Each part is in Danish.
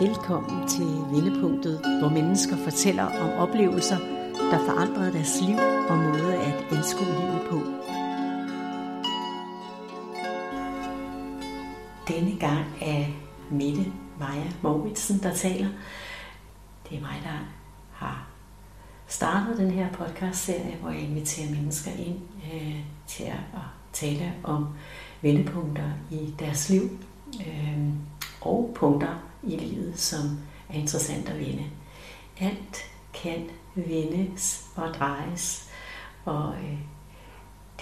Velkommen til Vendepunktet, hvor mennesker fortæller om oplevelser, der forandrede deres liv og måde at anskue livet på. Denne gang er Mette Maja Morgensen, der taler. Det er mig, der har startet den her podcast-serie, hvor jeg inviterer mennesker ind øh, til at tale om vendepunkter i deres liv øh, og punkter i livet, som er interessant at vende. Alt kan vendes og drejes, og øh,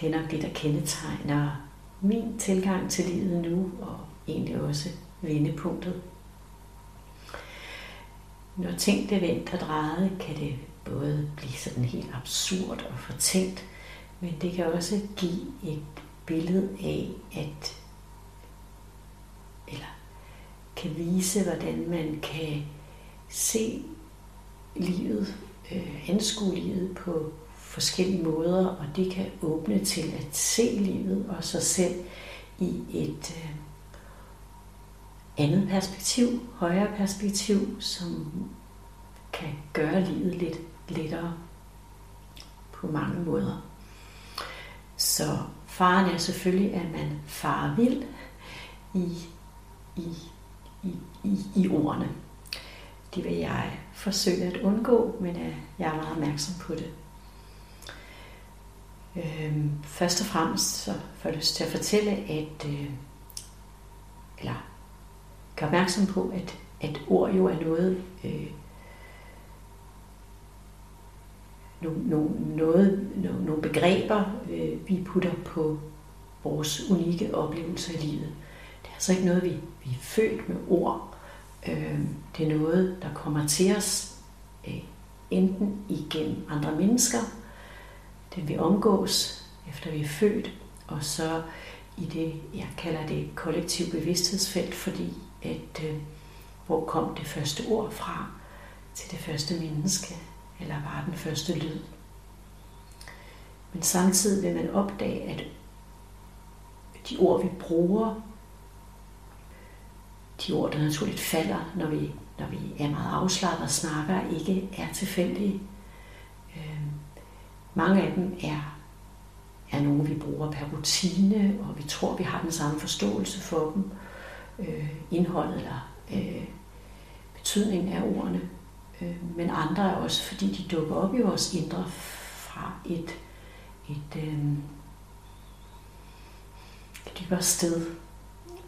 det er nok det, der kendetegner min tilgang til livet nu, og egentlig også vendepunktet. Når ting det vendt og drejet, kan det både blive sådan helt absurd og fortænkt, men det kan også give et billede af, at kan vise, hvordan man kan se livet, øh, anskue livet på forskellige måder, og det kan åbne til at se livet og sig selv i et øh, andet perspektiv, højere perspektiv, som kan gøre livet lidt lettere på mange måder. Så faren er selvfølgelig, at man farer vild i, i i, i, i ordene. Det vil jeg forsøge at undgå, men øh, jeg er meget opmærksom på det. Øhm, først og fremmest så får jeg lyst til at fortælle, at øh, eller gør opmærksom på, at, at ord jo er noget, øh, nogle, nogle, noget, nogle, nogle begreber, øh, vi putter på vores unikke oplevelser i livet. Det er altså ikke noget, vi vi er født med ord. Øh, det er noget, der kommer til os øh, enten igennem andre mennesker, den vi omgås, efter vi er født, og så i det, jeg kalder det kollektiv bevidsthedsfelt, fordi at øh, hvor kom det første ord fra til det første menneske, eller var den første lyd. Men samtidig vil man opdage, at de ord, vi bruger, de ord, der naturligt falder, når vi, når vi er meget afslappet og snakker, ikke er tilfældige. Øh, mange af dem er, er nogle, vi bruger per rutine, og vi tror, vi har den samme forståelse for dem. Øh, indholdet eller øh, betydningen af ordene. Øh, men andre er også, fordi de dukker op i vores indre fra et, et, øh, et dybere sted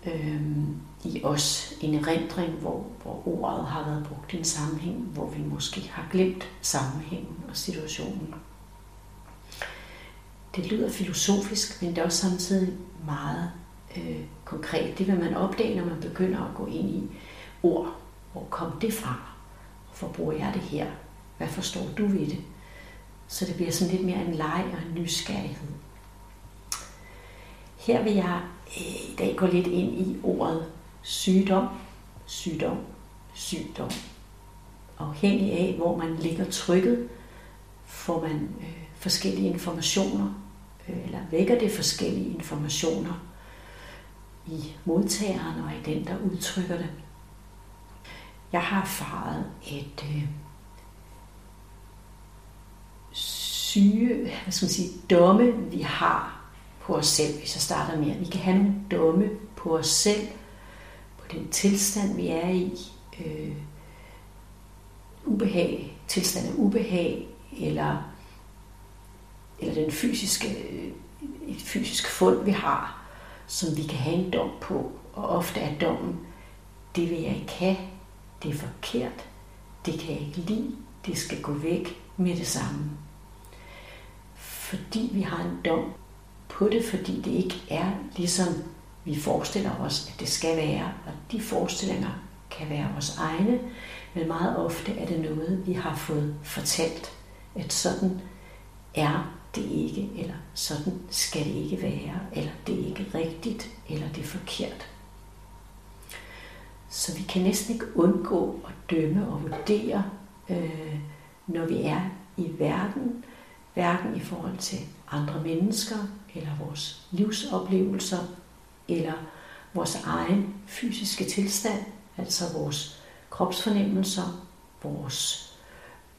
øh, i os en erindring, hvor, hvor ordet har været brugt i en sammenhæng, hvor vi måske har glemt sammenhængen og situationen. Det lyder filosofisk, men det er også samtidig meget øh, konkret. Det vil man opdage, når man begynder at gå ind i ord. Hvor kom det fra? Hvorfor bruger jeg det her? Hvad forstår du ved det? Så det bliver sådan lidt mere en leg og en nysgerrighed. Her vil jeg Øh, i dag gå lidt ind i ordet sygdom, sygdom, sygdom. Afhængig af, hvor man ligger trykket, får man øh, forskellige informationer, øh, eller vækker det forskellige informationer i modtageren og i den, der udtrykker det. Jeg har erfaret, at øh, syge, hvad skal man sige, domme, vi har på os selv, hvis jeg starter med, vi kan have nogle domme på os selv, på den tilstand, vi er i, øh, ubehag, tilstand af ubehag, eller, eller den fysiske, øh, et fysisk fund, vi har, som vi kan have en dom på. Og ofte er dommen, det vil jeg ikke have, det er forkert, det kan jeg ikke lide, det skal gå væk med det samme. Fordi vi har en dom på det, fordi det ikke er ligesom vi forestiller os, at det skal være. Og de forestillinger kan være vores egne, men meget ofte er det noget, vi har fået fortalt, at sådan er det ikke, eller sådan skal det ikke være, eller det er ikke rigtigt, eller det er forkert. Så vi kan næsten ikke undgå at dømme og vurdere, øh, når vi er i verden, hverken i forhold til andre mennesker, eller vores livsoplevelser, eller vores egen fysiske tilstand, altså vores kropsfornemmelser, vores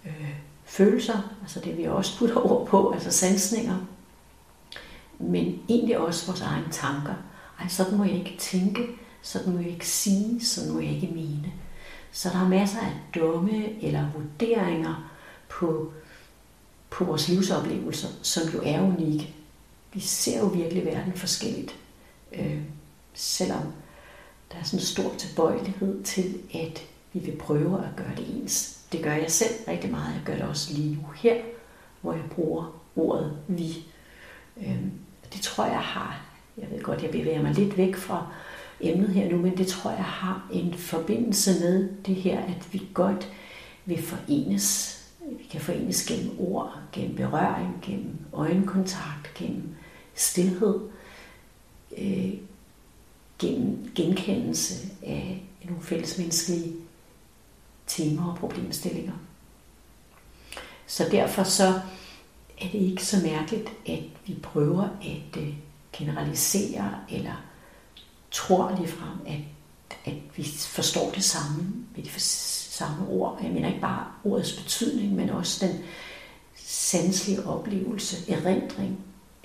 øh, følelser, altså det vi også putter ord på, altså sansninger, men egentlig også vores egne tanker. Ej, sådan må jeg ikke tænke, sådan må jeg ikke sige, sådan må jeg ikke mene. Så der er masser af dumme eller vurderinger på, på vores livsoplevelser, som jo er unikke. Vi ser jo virkelig verden forskelligt, øh, selvom der er sådan en stor tilbøjelighed til, at vi vil prøve at gøre det ens. Det gør jeg selv rigtig meget. Jeg gør det også lige nu her, hvor jeg bruger ordet vi. Øh, det tror jeg har, jeg ved godt, jeg bevæger mig lidt væk fra emnet her nu, men det tror jeg har en forbindelse med det her, at vi godt vil forenes. Vi kan forenes gennem ord, gennem berøring, gennem øjenkontakt, gennem stillhed, øh, gennem genkendelse af nogle fællesmenneskelige temaer og problemstillinger. Så derfor så er det ikke så mærkeligt, at vi prøver at øh, generalisere eller tror ligefrem, at, at vi forstår det samme med de samme ord. Jeg mener ikke bare ordets betydning, men også den sanselige oplevelse, erindring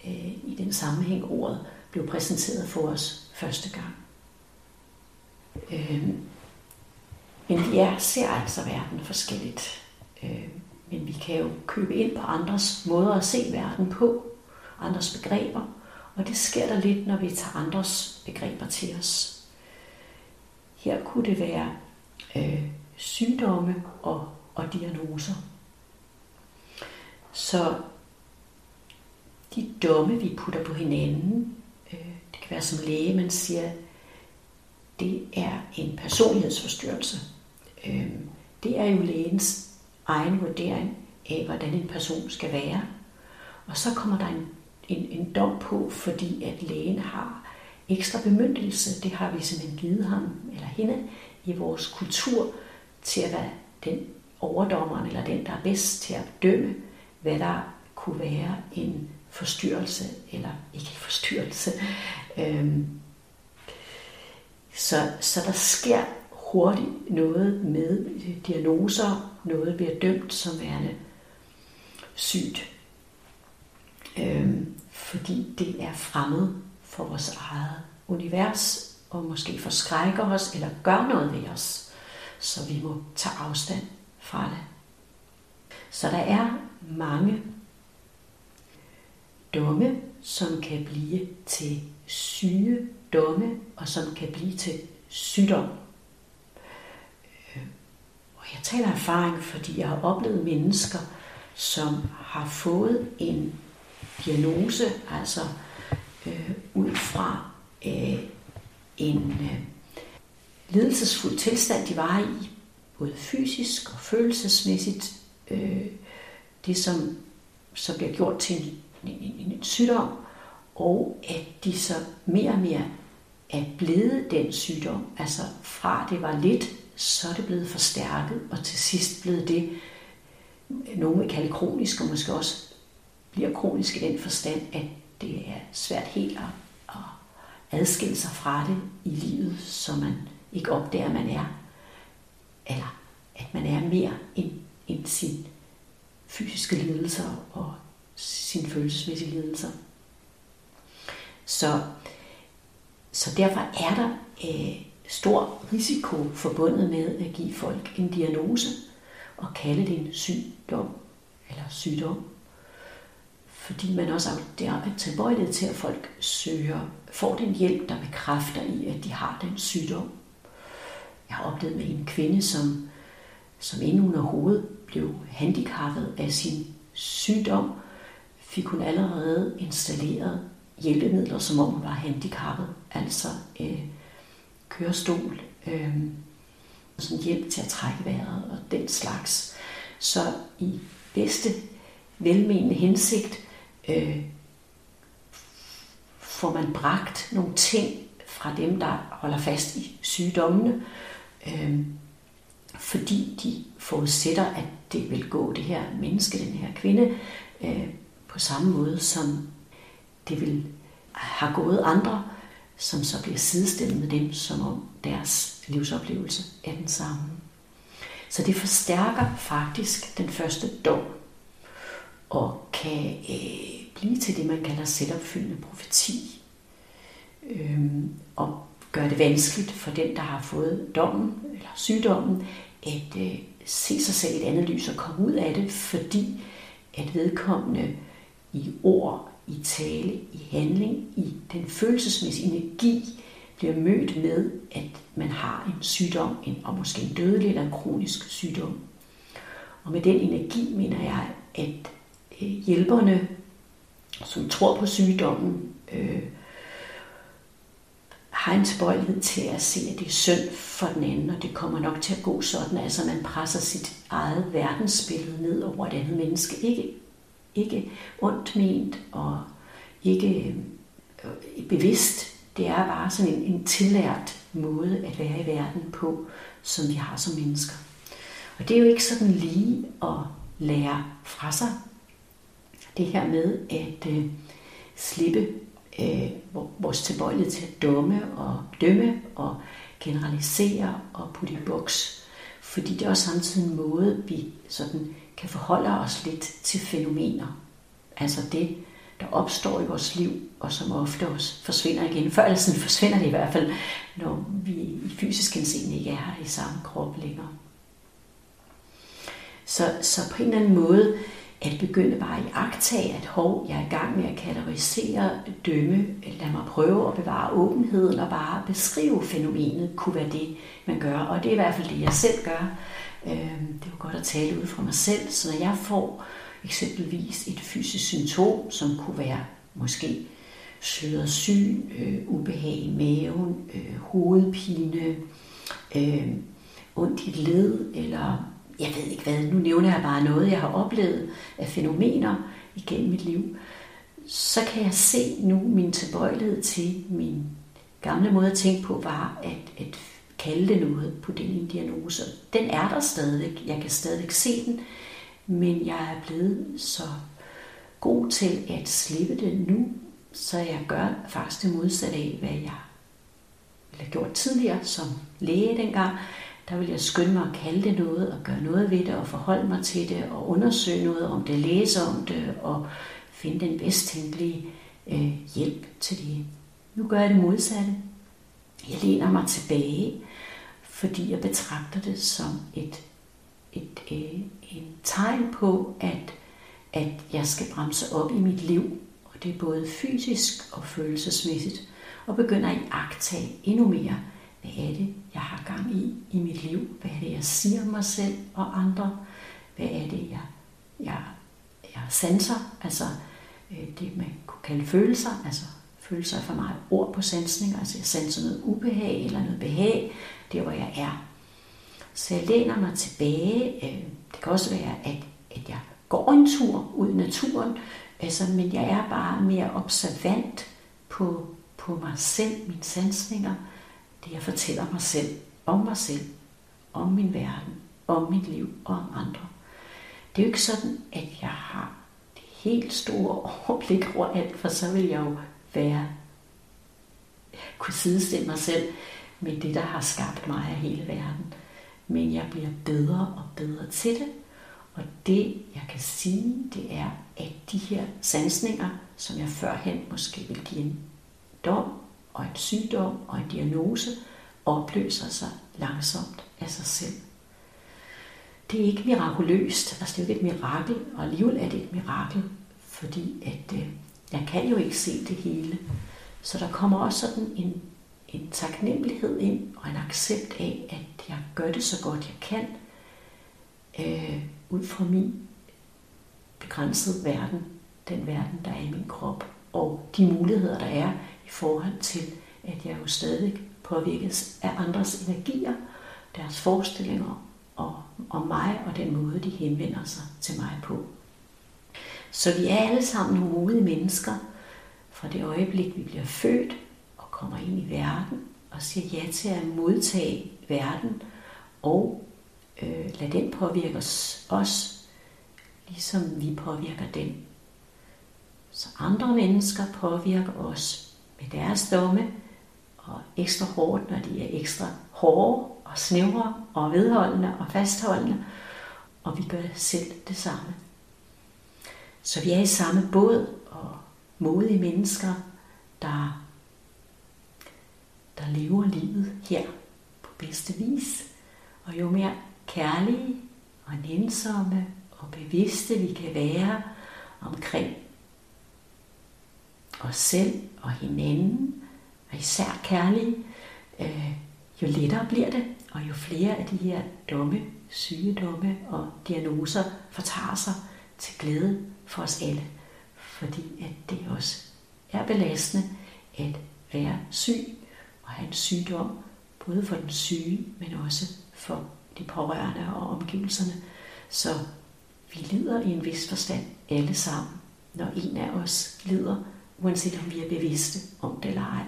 øh, i den sammenhæng, ordet blev præsenteret for os første gang. Øh, men vi er, ser altså verden forskelligt. Øh, men vi kan jo købe ind på andres måder at se verden på, andres begreber, og det sker der lidt, når vi tager andres begreber til os. Her kunne det være øh, sygdomme og, og diagnoser. Så de domme, vi putter på hinanden, øh, det kan være som læge, man siger, det er en personlighedsforstyrrelse. Øh, det er jo lægens egen vurdering af, hvordan en person skal være. Og så kommer der en en, en dom på, fordi at lægen har ekstra bemyndigelse. Det har vi simpelthen givet ham eller hende i vores kultur til at være den overdommeren eller den, der er bedst til at dømme, hvad der kunne være en forstyrrelse eller ikke en forstyrrelse. Øhm, så, så der sker hurtigt noget med diagnoser, noget bliver dømt som værende sygt. Øhm, fordi det er fremmed for vores eget univers, og måske forskrækker os eller gør noget ved os, så vi må tage afstand fra det. Så der er mange domme, som kan blive til syge domme, og som kan blive til sygdom. Øh, og jeg taler erfaring, fordi jeg har oplevet mennesker, som har fået en diagnose, altså øh, ud fra øh, en øh, ledelsesfuld tilstand, de var i, både fysisk og følelsesmæssigt. Øh, det, som som bliver gjort til en, en, en, en sygdom, og at de så mere og mere er blevet den sygdom. Altså fra det var lidt, så er det blevet forstærket, og til sidst blevet det, nogen vil kalde kronisk, og måske også bliver kronisk i den forstand, at det er svært helt at, at adskille sig fra det i livet, så man ikke opdager, at man er, eller at man er mere end, end sin fysiske lidelser og sin følelsesmæssige lidelser. Så, så derfor er der øh, stor risiko forbundet med at give folk en diagnose og kalde det en sygdom eller sygdom fordi man også er tilbøjelig til, at folk søger, får den hjælp, der bekræfter i, at de har den sygdom. Jeg har oplevet med en kvinde, som, som inden hun overhovedet blev handicappet af sin sygdom, fik hun allerede installeret hjælpemidler, som om hun var handicappet, altså øh, kørestol, øh, sådan hjælp til at trække vejret og den slags. Så i bedste velmenende hensigt øh, får man bragt nogle ting fra dem, der holder fast i sygdommene, øh, fordi de forudsætter, at det vil gå det her menneske, den her kvinde, øh, på samme måde, som det vil have gået andre, som så bliver sidestillet med dem, som om deres livsoplevelse er den samme. Så det forstærker faktisk den første dom, og kan øh, blive til det, man kalder selvopfyldende profeti. Øhm, og gøre det vanskeligt for den, der har fået dommen eller sygdommen, at øh, se sig selv i et andet lys og komme ud af det, fordi at vedkommende i ord, i tale, i handling, i den følelsesmæssige energi, bliver mødt med, at man har en sygdom, en, og måske en dødelig eller en kronisk sygdom. Og med den energi mener jeg, at øh, hjælperne, som tror på sygdommen, øh, har en tilbøjelighed til at se, at det er synd for den anden, og det kommer nok til at gå sådan, altså man presser sit eget verdensbillede ned over et andet menneske. Ikke, ikke ondt ment og ikke øh, bevidst. Det er bare sådan en, en tillært måde at være i verden på, som vi har som mennesker. Og det er jo ikke sådan lige at lære fra sig. Det her med at øh, slippe øh, vores tilbøjelighed til at dumme og dømme og generalisere og putte i boks. Fordi det er også samtidig en måde, vi sådan kan forholde os lidt til fænomener. Altså det, der opstår i vores liv, og som ofte også forsvinder igen. Før eller siden forsvinder det i hvert fald, når vi i fysisk henseende ikke er her i samme krop længere. Så, så på en eller anden måde, at begynde bare at agtage, at hov, jeg er i gang med at kategorisere, dømme, lad mig prøve at bevare åbenheden og bare beskrive fænomenet, kunne være det, man gør. Og det er i hvert fald det, jeg selv gør. Øhm, det er jo godt at tale ud fra mig selv, så når jeg får eksempelvis et fysisk symptom, som kunne være måske sløret syn, øh, ubehag i maven, øh, hovedpine, øh, ondt i led, eller jeg ved ikke hvad, nu nævner jeg bare noget, jeg har oplevet af fænomener igennem mit liv, så kan jeg se nu min tilbøjelighed til min gamle måde at tænke på var at, at kalde det noget på den diagnose. Den er der stadig. Jeg kan stadig se den, men jeg er blevet så god til at slippe det nu, så jeg gør faktisk det modsatte af, hvad jeg ville have gjort tidligere som læge dengang der vil jeg skynde mig at kalde det noget, og gøre noget ved det, og forholde mig til det, og undersøge noget om det, læse om det, og finde den bedst tænkelige øh, hjælp til det. Nu gør jeg det modsatte. Jeg læner mig tilbage, fordi jeg betragter det som et, et, øh, en tegn på, at, at jeg skal bremse op i mit liv, og det er både fysisk og følelsesmæssigt, og begynder at agtage endnu mere hvad er det, jeg har gang i i mit liv? Hvad er det, jeg siger mig selv og andre? Hvad er det, jeg, jeg, jeg sanser? Altså øh, det, man kunne kalde følelser. Altså følelser er for mig ord på sansninger. Altså jeg sanser noget ubehag eller noget behag, der hvor jeg er. Så jeg læner mig tilbage. Øh, det kan også være, at, at jeg går en tur ud i naturen, altså, men jeg er bare mere observant på, på mig selv, mine sansninger, det jeg fortæller mig selv, om mig selv, om min verden, om mit liv og om andre. Det er jo ikke sådan, at jeg har det helt store overblik over alt, for så vil jeg jo være, kunne sidestille mig selv med det, der har skabt mig af hele verden. Men jeg bliver bedre og bedre til det, og det, jeg kan sige, det er, at de her sansninger, som jeg førhen måske vil give en dom og en sygdom og en diagnose opløser sig langsomt af sig selv. Det er ikke mirakuløst, altså det er jo ikke et mirakel, og alligevel er det et mirakel, fordi at øh, jeg kan jo ikke se det hele. Så der kommer også sådan en, en taknemmelighed ind og en accept af, at jeg gør det så godt jeg kan, øh, ud fra min begrænsede verden, den verden, der er i min krop, og de muligheder, der er i forhold til, at jeg jo stadig påvirkes af andres energier, deres forestillinger og, om mig og den måde, de henvender sig til mig på. Så vi er alle sammen nogle modige mennesker fra det øjeblik, vi bliver født og kommer ind i verden og siger ja til at modtage verden og øh, lade den påvirke os, os, ligesom vi påvirker den. Så andre mennesker påvirker os med deres domme, og ekstra hårdt, når de er ekstra hårde og snævre og vedholdende og fastholdende. Og vi gør selv det samme. Så vi er i samme båd og modige mennesker, der, der lever livet her på bedste vis. Og jo mere kærlige og nænsomme og bevidste vi kan være omkring os selv og hinanden, og især kærlige, øh, jo lettere bliver det, og jo flere af de her dumme sygdomme og diagnoser fortager sig til glæde for os alle. Fordi at det også er belastende at være syg og have en sygdom, både for den syge, men også for de pårørende og omgivelserne. Så vi lider i en vis forstand alle sammen, når en af os lider, uanset om vi er bevidste om det eller ej.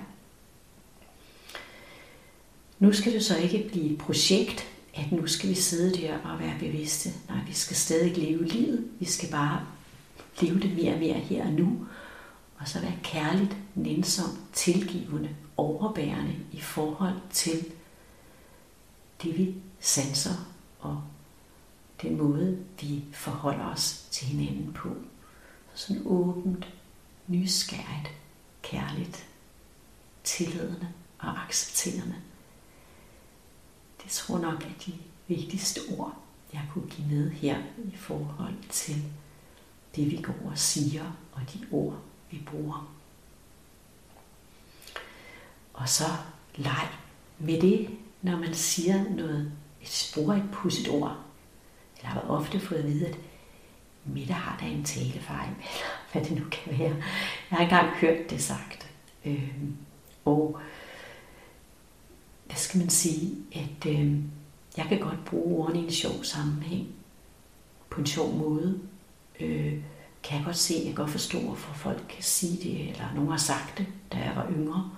Nu skal det så ikke blive et projekt, at nu skal vi sidde der og være bevidste. Nej, vi skal stadig leve livet. Vi skal bare leve det mere og mere her og nu. Og så være kærligt, nænsom, tilgivende, overbærende i forhold til det, vi sanser og den måde, vi forholder os til hinanden på. Så sådan åbent, nysgerrigt, kærligt, tilladende og accepterende. Det tror nok er de vigtigste ord, jeg kunne give med her i forhold til det, vi går og siger, og de ord, vi bruger. Og så leg med det, når man siger noget, et spor, et pudset ord. Jeg har ofte fået at vide, at Mette har da en talefejl, eller hvad det nu kan være. Jeg har engang hørt det sagt. Øh, og hvad skal man sige, at øh, jeg kan godt bruge ordene i en sjov sammenhæng, på en sjov måde. Øh, kan jeg godt se, jeg kan godt forstå, hvorfor folk kan sige det, eller nogen har sagt det, da jeg var yngre,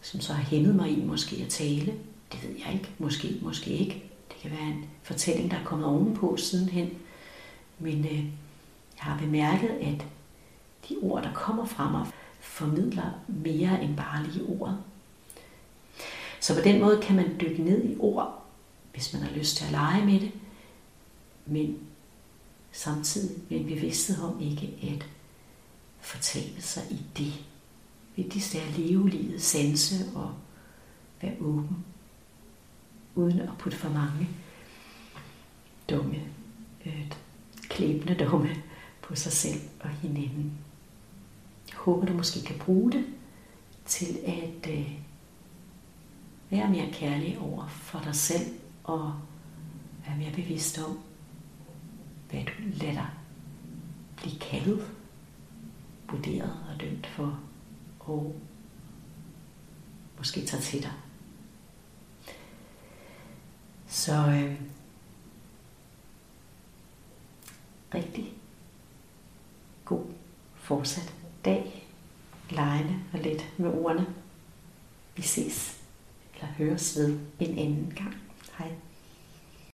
som så har hæmmet mig i måske at tale. Det ved jeg ikke. Måske, måske ikke. Det kan være en fortælling, der er kommet ovenpå sidenhen. Men øh, jeg har bemærket, at de ord, der kommer fra mig, formidler mere end bare lige ordet. Så på den måde kan man dykke ned i ord, hvis man har lyst til at lege med det, men samtidig med en bevidsthed om ikke at fortabe sig i det. Vigtigst er at leve livet, sanse og være åben, uden at putte for mange dumme, øh, klæbende domme på sig selv og hinanden. Jeg håber, du måske kan bruge det til at øh, være mere kærlig over for dig selv og være mere bevidst om, hvad du lader dig blive kaldet, vurderet og dømt for, og måske tager til dig. Så øh, rigtig god fortsat dag, lejende og let med ordene. Vi ses eller høres ved en anden gang. Hej.